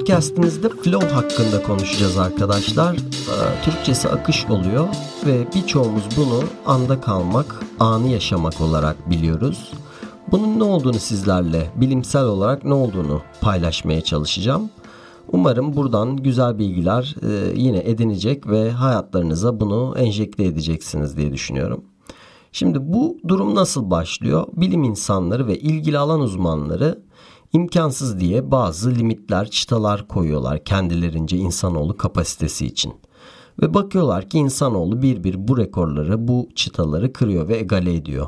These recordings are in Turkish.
Podcastimizde flow hakkında konuşacağız arkadaşlar. Ee, Türkçesi akış oluyor ve birçoğumuz bunu anda kalmak, anı yaşamak olarak biliyoruz. Bunun ne olduğunu sizlerle, bilimsel olarak ne olduğunu paylaşmaya çalışacağım. Umarım buradan güzel bilgiler e, yine edinecek ve hayatlarınıza bunu enjekte edeceksiniz diye düşünüyorum. Şimdi bu durum nasıl başlıyor? Bilim insanları ve ilgili alan uzmanları imkansız diye bazı limitler, çıtalar koyuyorlar kendilerince insanoğlu kapasitesi için. Ve bakıyorlar ki insanoğlu bir bir bu rekorları, bu çıtaları kırıyor ve egale ediyor.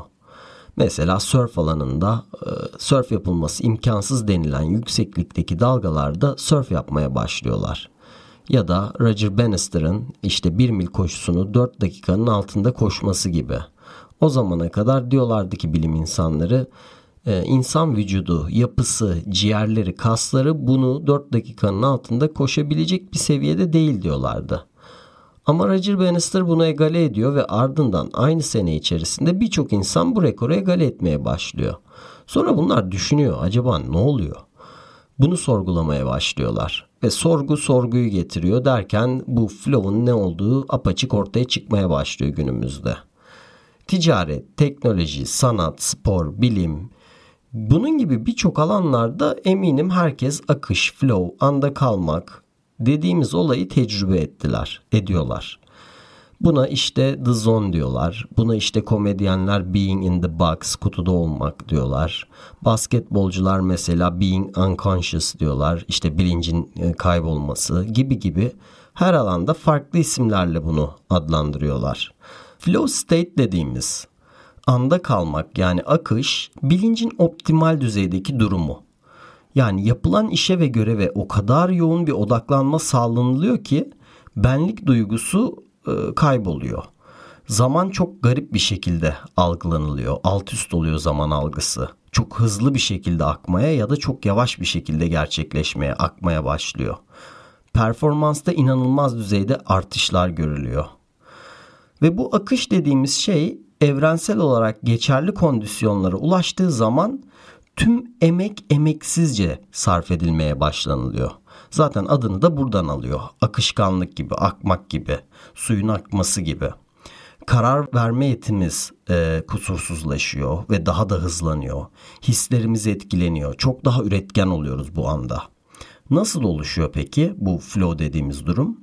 Mesela surf alanında e, surf yapılması imkansız denilen yükseklikteki dalgalarda surf yapmaya başlıyorlar. Ya da Roger Bannister'ın işte 1 mil koşusunu 4 dakikanın altında koşması gibi. O zamana kadar diyorlardı ki bilim insanları insan vücudu, yapısı, ciğerleri, kasları bunu 4 dakikanın altında koşabilecek bir seviyede değil diyorlardı. Ama Roger Bannister bunu egale ediyor ve ardından aynı sene içerisinde birçok insan bu rekoru egale etmeye başlıyor. Sonra bunlar düşünüyor acaba ne oluyor? Bunu sorgulamaya başlıyorlar ve sorgu sorguyu getiriyor derken bu flow'un ne olduğu apaçık ortaya çıkmaya başlıyor günümüzde. Ticaret, teknoloji, sanat, spor, bilim, bunun gibi birçok alanlarda eminim herkes akış, flow, anda kalmak dediğimiz olayı tecrübe ettiler, ediyorlar. Buna işte the zone diyorlar. Buna işte komedyenler being in the box, kutuda olmak diyorlar. Basketbolcular mesela being unconscious diyorlar. İşte bilincin e, kaybolması gibi gibi her alanda farklı isimlerle bunu adlandırıyorlar. Flow state dediğimiz anda kalmak yani akış bilincin optimal düzeydeki durumu. Yani yapılan işe ve göreve o kadar yoğun bir odaklanma sağlanılıyor ki benlik duygusu e, kayboluyor. Zaman çok garip bir şekilde algılanılıyor. Alt üst oluyor zaman algısı. Çok hızlı bir şekilde akmaya ya da çok yavaş bir şekilde gerçekleşmeye, akmaya başlıyor. Performansta inanılmaz düzeyde artışlar görülüyor. Ve bu akış dediğimiz şey evrensel olarak geçerli kondisyonlara ulaştığı zaman tüm emek emeksizce sarf edilmeye başlanılıyor. Zaten adını da buradan alıyor. Akışkanlık gibi, akmak gibi, suyun akması gibi. Karar verme yetimiz e, kusursuzlaşıyor ve daha da hızlanıyor. Hislerimiz etkileniyor. Çok daha üretken oluyoruz bu anda. Nasıl oluşuyor peki bu flow dediğimiz durum?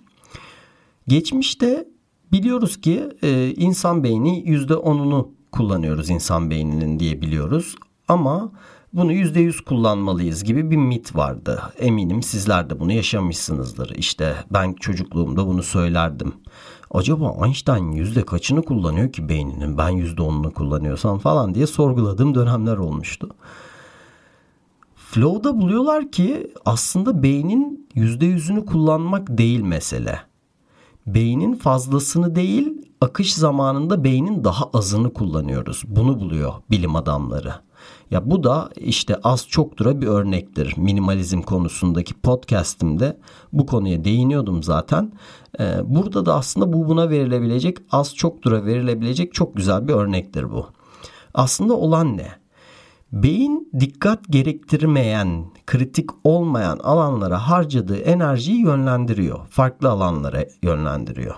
Geçmişte biliyoruz ki e, insan beyni %10'unu kullanıyoruz insan beyninin diye biliyoruz. Ama bunu %100 kullanmalıyız gibi bir mit vardı. Eminim sizler de bunu yaşamışsınızdır. İşte ben çocukluğumda bunu söylerdim. Acaba Einstein yüzde kaçını kullanıyor ki beyninin ben yüzde onunu kullanıyorsam falan diye sorguladığım dönemler olmuştu. Flow'da buluyorlar ki aslında beynin yüzde yüzünü kullanmak değil mesele. Beynin fazlasını değil akış zamanında beynin daha azını kullanıyoruz. Bunu buluyor bilim adamları. Ya bu da işte az çoktura bir örnektir. Minimalizm konusundaki podcast'imde bu konuya değiniyordum zaten. Ee, burada da aslında bu buna verilebilecek az çoktura verilebilecek çok güzel bir örnektir bu. Aslında olan ne? Beyin dikkat gerektirmeyen, kritik olmayan alanlara harcadığı enerjiyi yönlendiriyor. Farklı alanlara yönlendiriyor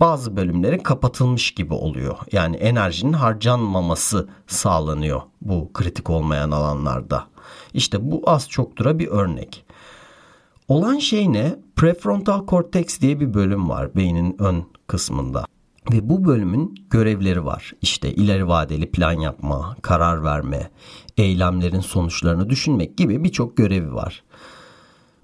bazı bölümleri kapatılmış gibi oluyor. Yani enerjinin harcanmaması sağlanıyor bu kritik olmayan alanlarda. İşte bu az çoktura bir örnek. Olan şey ne? Prefrontal korteks diye bir bölüm var beynin ön kısmında. Ve bu bölümün görevleri var. İşte ileri vadeli plan yapma, karar verme, eylemlerin sonuçlarını düşünmek gibi birçok görevi var.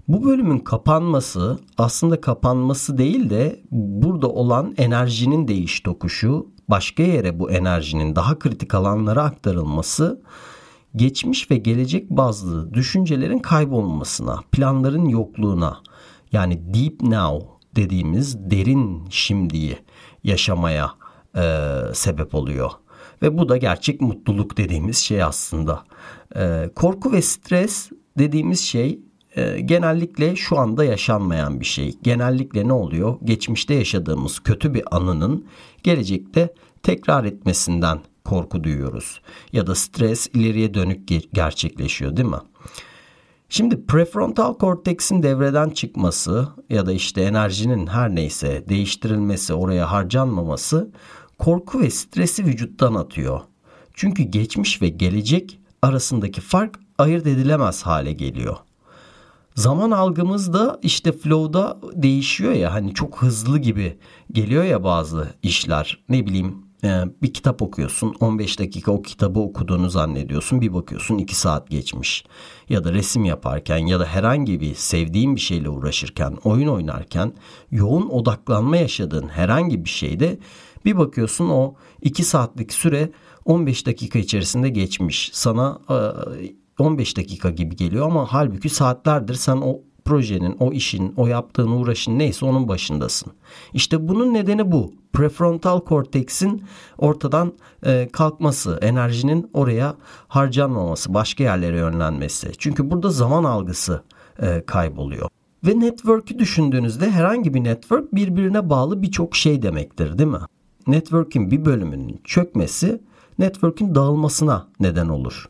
Bu bölümün kapanması aslında kapanması değil de burada olan enerjinin değiş tokuşu, başka yere bu enerjinin daha kritik alanlara aktarılması geçmiş ve gelecek bazlı düşüncelerin kaybolmasına, planların yokluğuna yani deep now dediğimiz derin şimdiyi yaşamaya e, sebep oluyor. Ve bu da gerçek mutluluk dediğimiz şey aslında. E, korku ve stres dediğimiz şey e, genellikle şu anda yaşanmayan bir şey. Genellikle ne oluyor? Geçmişte yaşadığımız kötü bir anının gelecekte tekrar etmesinden korku duyuyoruz. Ya da stres ileriye dönük gerçekleşiyor değil mi? Şimdi prefrontal korteksin devreden çıkması ya da işte enerjinin her neyse değiştirilmesi, oraya harcanmaması korku ve stresi vücuttan atıyor. Çünkü geçmiş ve gelecek arasındaki fark ayırt edilemez hale geliyor. Zaman algımız da işte flow'da değişiyor ya hani çok hızlı gibi geliyor ya bazı işler. Ne bileyim bir kitap okuyorsun 15 dakika o kitabı okuduğunu zannediyorsun bir bakıyorsun 2 saat geçmiş. Ya da resim yaparken ya da herhangi bir sevdiğin bir şeyle uğraşırken oyun oynarken yoğun odaklanma yaşadığın herhangi bir şeyde bir bakıyorsun o 2 saatlik süre 15 dakika içerisinde geçmiş. Sana 15 e, dakika gibi geliyor ama halbuki saatlerdir sen o projenin, o işin, o yaptığın uğraşın neyse onun başındasın. İşte bunun nedeni bu. Prefrontal korteksin ortadan e, kalkması, enerjinin oraya harcanmaması, başka yerlere yönlenmesi. Çünkü burada zaman algısı e, kayboluyor. Ve network'ü düşündüğünüzde herhangi bir network birbirine bağlı birçok şey demektir değil mi? Network'ün bir bölümünün çökmesi network'ün dağılmasına neden olur.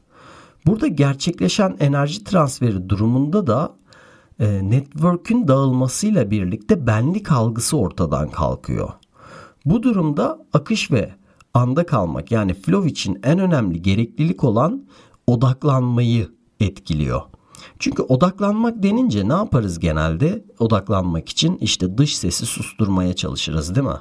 Burada gerçekleşen enerji transferi durumunda da e, network'ün dağılmasıyla birlikte benlik algısı ortadan kalkıyor. Bu durumda akış ve anda kalmak yani flow için en önemli gereklilik olan odaklanmayı etkiliyor. Çünkü odaklanmak denince ne yaparız genelde? Odaklanmak için işte dış sesi susturmaya çalışırız değil mi?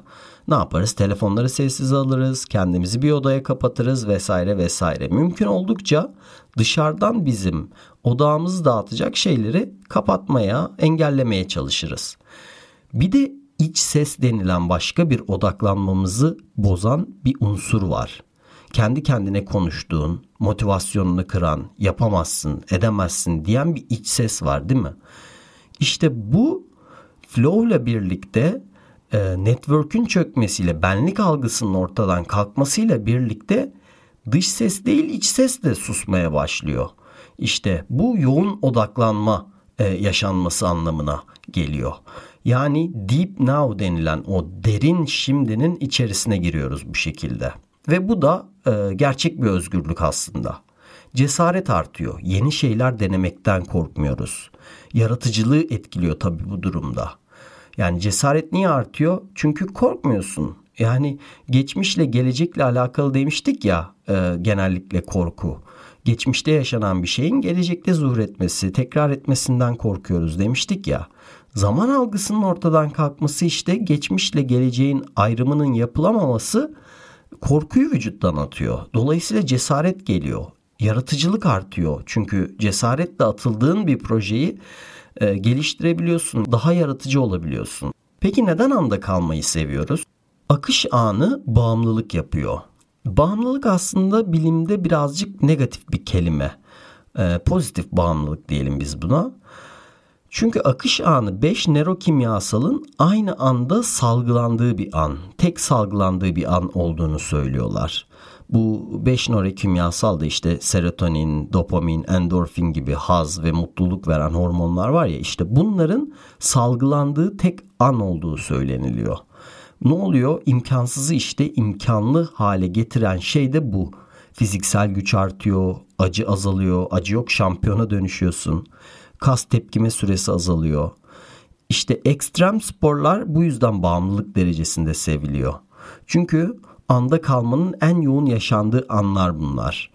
Ne yaparız? Telefonları sessiz alırız, kendimizi bir odaya kapatırız vesaire vesaire. Mümkün oldukça dışarıdan bizim odağımızı dağıtacak şeyleri kapatmaya, engellemeye çalışırız. Bir de iç ses denilen başka bir odaklanmamızı bozan bir unsur var. Kendi kendine konuştuğun, motivasyonunu kıran, yapamazsın, edemezsin diyen bir iç ses var değil mi? İşte bu flow ile birlikte e, network'ün çökmesiyle, benlik algısının ortadan kalkmasıyla birlikte dış ses değil iç ses de susmaya başlıyor. İşte bu yoğun odaklanma e, yaşanması anlamına geliyor. Yani deep now denilen o derin şimdinin içerisine giriyoruz bu şekilde. Ve bu da e, gerçek bir özgürlük aslında. Cesaret artıyor. Yeni şeyler denemekten korkmuyoruz. Yaratıcılığı etkiliyor tabii bu durumda. Yani cesaret niye artıyor? Çünkü korkmuyorsun. Yani geçmişle gelecekle alakalı demiştik ya e, genellikle korku. Geçmişte yaşanan bir şeyin gelecekte zuhur etmesi, tekrar etmesinden korkuyoruz demiştik ya. Zaman algısının ortadan kalkması işte geçmişle geleceğin ayrımının yapılamaması korkuyu vücuttan atıyor. Dolayısıyla cesaret geliyor. Yaratıcılık artıyor. Çünkü cesaretle atıldığın bir projeyi e, geliştirebiliyorsun. Daha yaratıcı olabiliyorsun. Peki neden anda kalmayı seviyoruz? Akış anı bağımlılık yapıyor. Bağımlılık aslında bilimde birazcık negatif bir kelime. E, pozitif bağımlılık diyelim biz buna. Çünkü akış anı 5 nörokimyasalın aynı anda salgılandığı bir an, tek salgılandığı bir an olduğunu söylüyorlar. Bu 5 nörokimyasal da işte serotonin, dopamin, endorfin gibi haz ve mutluluk veren hormonlar var ya işte bunların salgılandığı tek an olduğu söyleniliyor. Ne oluyor? İmkansızı işte imkanlı hale getiren şey de bu. Fiziksel güç artıyor, acı azalıyor, acı yok şampiyona dönüşüyorsun. Kas tepkime süresi azalıyor. İşte ekstrem sporlar bu yüzden bağımlılık derecesinde seviliyor. Çünkü anda kalmanın en yoğun yaşandığı anlar bunlar.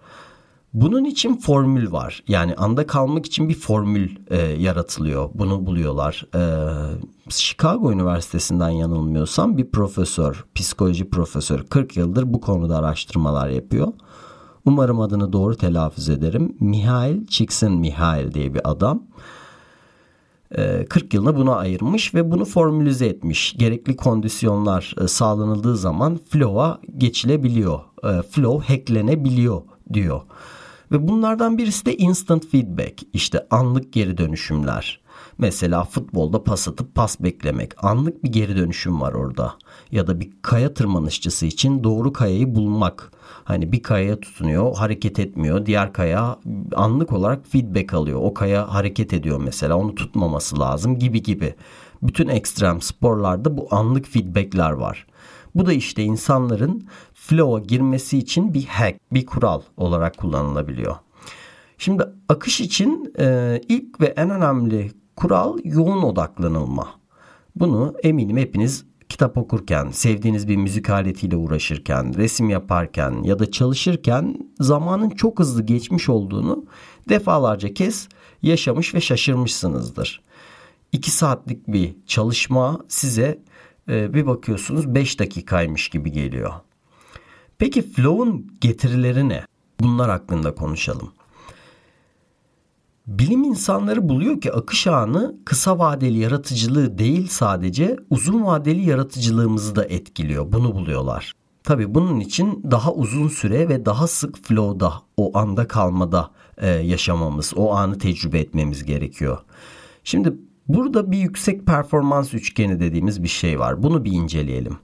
Bunun için formül var. Yani anda kalmak için bir formül e, yaratılıyor. Bunu buluyorlar. E, Chicago Üniversitesi'nden yanılmıyorsam bir profesör, psikoloji profesörü 40 yıldır bu konuda araştırmalar yapıyor. Umarım adını doğru telaffuz ederim. Mihail Csikszentmihalyi diye bir adam. 40 e, yılını buna ayırmış ve bunu formülize etmiş. Gerekli kondisyonlar e, sağlanıldığı zaman flow'a geçilebiliyor. E, flow hacklenebiliyor diyor. Ve bunlardan birisi de instant feedback. İşte anlık geri dönüşümler. Mesela futbolda pas atıp pas beklemek. Anlık bir geri dönüşüm var orada. Ya da bir kaya tırmanışçısı için doğru kayayı bulmak. Hani bir kayaya tutunuyor, hareket etmiyor. Diğer kaya anlık olarak feedback alıyor. O kaya hareket ediyor mesela. Onu tutmaması lazım gibi gibi. Bütün ekstrem sporlarda bu anlık feedbackler var. Bu da işte insanların flow'a girmesi için bir hack, bir kural olarak kullanılabiliyor. Şimdi akış için e, ilk ve en önemli kural yoğun odaklanılma. Bunu eminim hepiniz kitap okurken, sevdiğiniz bir müzik aletiyle uğraşırken, resim yaparken ya da çalışırken zamanın çok hızlı geçmiş olduğunu defalarca kez yaşamış ve şaşırmışsınızdır. 2 saatlik bir çalışma size e, bir bakıyorsunuz 5 dakikaymış gibi geliyor. Peki flow'un getirileri ne? Bunlar hakkında konuşalım. Bilim insanları buluyor ki akış anı kısa vadeli yaratıcılığı değil sadece uzun vadeli yaratıcılığımızı da etkiliyor. Bunu buluyorlar. Tabi bunun için daha uzun süre ve daha sık flow'da, o anda kalmada e, yaşamamız, o anı tecrübe etmemiz gerekiyor. Şimdi burada bir yüksek performans üçgeni dediğimiz bir şey var. Bunu bir inceleyelim.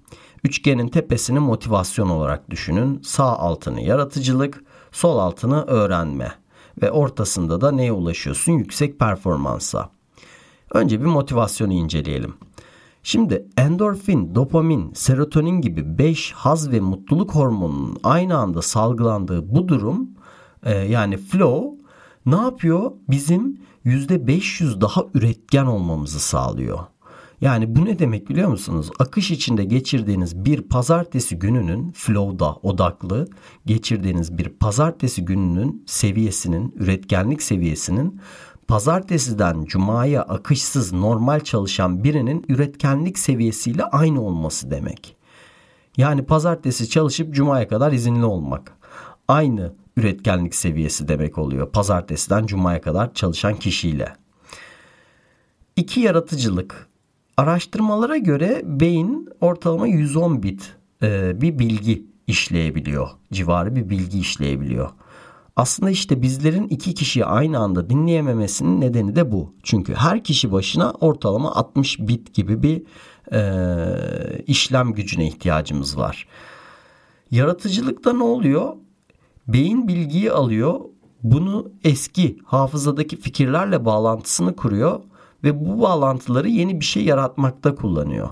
Üçgenin tepesini motivasyon olarak düşünün. Sağ altını yaratıcılık, sol altını öğrenme ve ortasında da neye ulaşıyorsun? Yüksek performansa. Önce bir motivasyonu inceleyelim. Şimdi endorfin, dopamin, serotonin gibi 5 haz ve mutluluk hormonunun aynı anda salgılandığı bu durum e, yani flow ne yapıyor? Bizim %500 daha üretken olmamızı sağlıyor. Yani bu ne demek biliyor musunuz? Akış içinde geçirdiğiniz bir pazartesi gününün flow'da odaklı geçirdiğiniz bir pazartesi gününün seviyesinin, üretkenlik seviyesinin pazartesiden cumaya akışsız normal çalışan birinin üretkenlik seviyesiyle aynı olması demek. Yani pazartesi çalışıp cumaya kadar izinli olmak. Aynı üretkenlik seviyesi demek oluyor. Pazartesiden cumaya kadar çalışan kişiyle. İki yaratıcılık, Araştırmalara göre beyin ortalama 110 bit e, bir bilgi işleyebiliyor. Civarı bir bilgi işleyebiliyor. Aslında işte bizlerin iki kişiyi aynı anda dinleyememesinin nedeni de bu. Çünkü her kişi başına ortalama 60 bit gibi bir e, işlem gücüne ihtiyacımız var. Yaratıcılıkta ne oluyor? Beyin bilgiyi alıyor, bunu eski hafızadaki fikirlerle bağlantısını kuruyor ve bu bağlantıları yeni bir şey yaratmakta kullanıyor.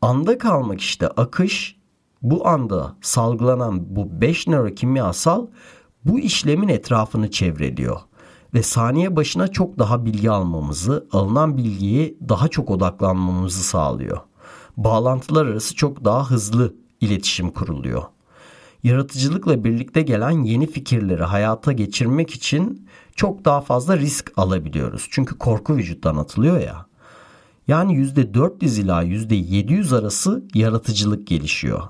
Anda kalmak işte akış bu anda salgılanan bu 5 nörokimyasal bu işlemin etrafını çevreliyor ve saniye başına çok daha bilgi almamızı, alınan bilgiye daha çok odaklanmamızı sağlıyor. Bağlantılar arası çok daha hızlı iletişim kuruluyor. Yaratıcılıkla birlikte gelen yeni fikirleri hayata geçirmek için çok daha fazla risk alabiliyoruz. Çünkü korku vücuttan atılıyor ya. Yani %400 ila %700 arası yaratıcılık gelişiyor.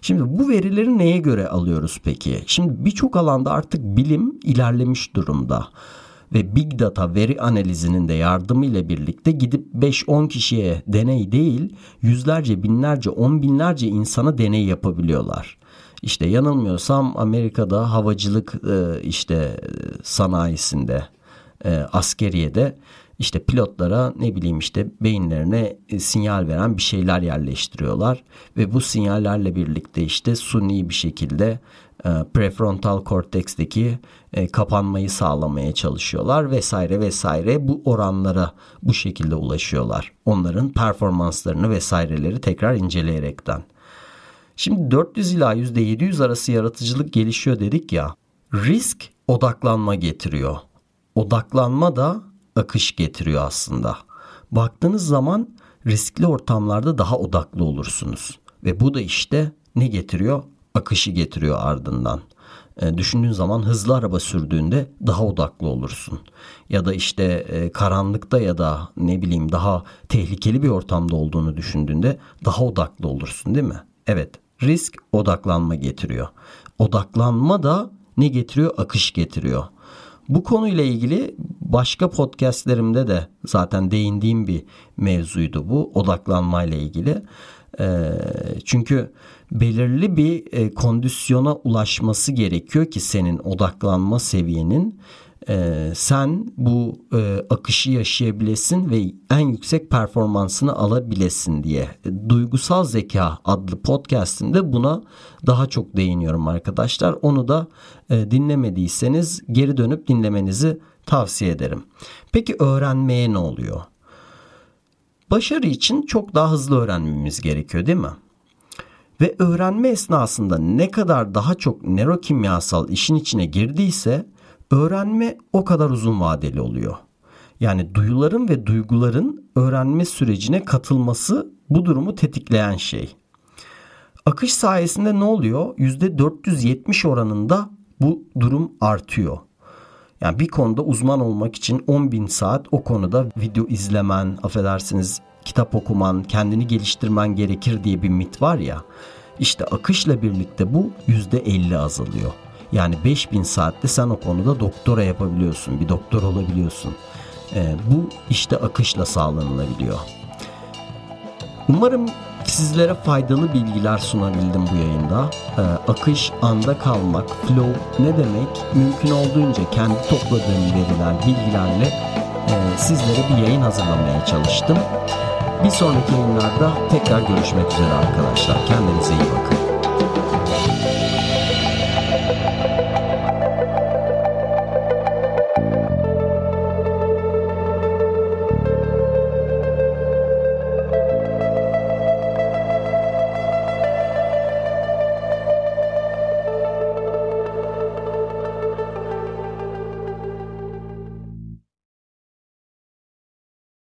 Şimdi bu verileri neye göre alıyoruz peki? Şimdi birçok alanda artık bilim ilerlemiş durumda ve big data veri analizinin de yardımıyla birlikte gidip 5-10 kişiye deney değil yüzlerce binlerce on binlerce insana deney yapabiliyorlar. İşte yanılmıyorsam Amerika'da havacılık e, işte sanayisinde e, askeriyede işte pilotlara ne bileyim işte beyinlerine e, sinyal veren bir şeyler yerleştiriyorlar ve bu sinyallerle birlikte işte suni bir şekilde prefrontal korteksteki kapanmayı sağlamaya çalışıyorlar vesaire vesaire bu oranlara bu şekilde ulaşıyorlar. Onların performanslarını vesaireleri tekrar inceleyerekten. Şimdi 400 ila %700 arası yaratıcılık gelişiyor dedik ya. Risk odaklanma getiriyor. Odaklanma da akış getiriyor aslında. Baktığınız zaman riskli ortamlarda daha odaklı olursunuz. Ve bu da işte ne getiriyor? Akışı getiriyor ardından. E, düşündüğün zaman hızlı araba sürdüğünde daha odaklı olursun. Ya da işte e, karanlıkta ya da ne bileyim daha tehlikeli bir ortamda olduğunu düşündüğünde daha odaklı olursun değil mi? Evet risk odaklanma getiriyor. Odaklanma da ne getiriyor? Akış getiriyor. Bu konuyla ilgili başka podcastlerimde de zaten değindiğim bir mevzuydu bu odaklanmayla ilgili. E, çünkü belirli bir e, kondisyona ulaşması gerekiyor ki senin odaklanma seviyenin e, sen bu e, akışı yaşayabilesin ve en yüksek performansını alabilesin diye. Duygusal Zeka adlı podcast'imde buna daha çok değiniyorum arkadaşlar. Onu da e, dinlemediyseniz geri dönüp dinlemenizi tavsiye ederim. Peki öğrenmeye ne oluyor? Başarı için çok daha hızlı öğrenmemiz gerekiyor değil mi? Ve öğrenme esnasında ne kadar daha çok nörokimyasal işin içine girdiyse öğrenme o kadar uzun vadeli oluyor. Yani duyuların ve duyguların öğrenme sürecine katılması bu durumu tetikleyen şey. Akış sayesinde ne oluyor? %470 oranında bu durum artıyor. Yani bir konuda uzman olmak için 10 bin saat o konuda video izlemen, affedersiniz kitap okuman, kendini geliştirmen gerekir diye bir mit var ya. İşte akışla birlikte bu %50 azalıyor. Yani 5000 saatte sen o konuda doktora yapabiliyorsun, bir doktor olabiliyorsun. E, bu işte akışla sağlanılabiliyor. Umarım sizlere faydalı bilgiler sunabildim bu yayında. Ee, akış, anda kalmak, flow ne demek? Mümkün olduğunca kendi topladığım veriler, bilgilerle e, sizlere bir yayın hazırlamaya çalıştım. Bir sonraki yayınlarda tekrar görüşmek üzere arkadaşlar. Kendinize iyi bakın.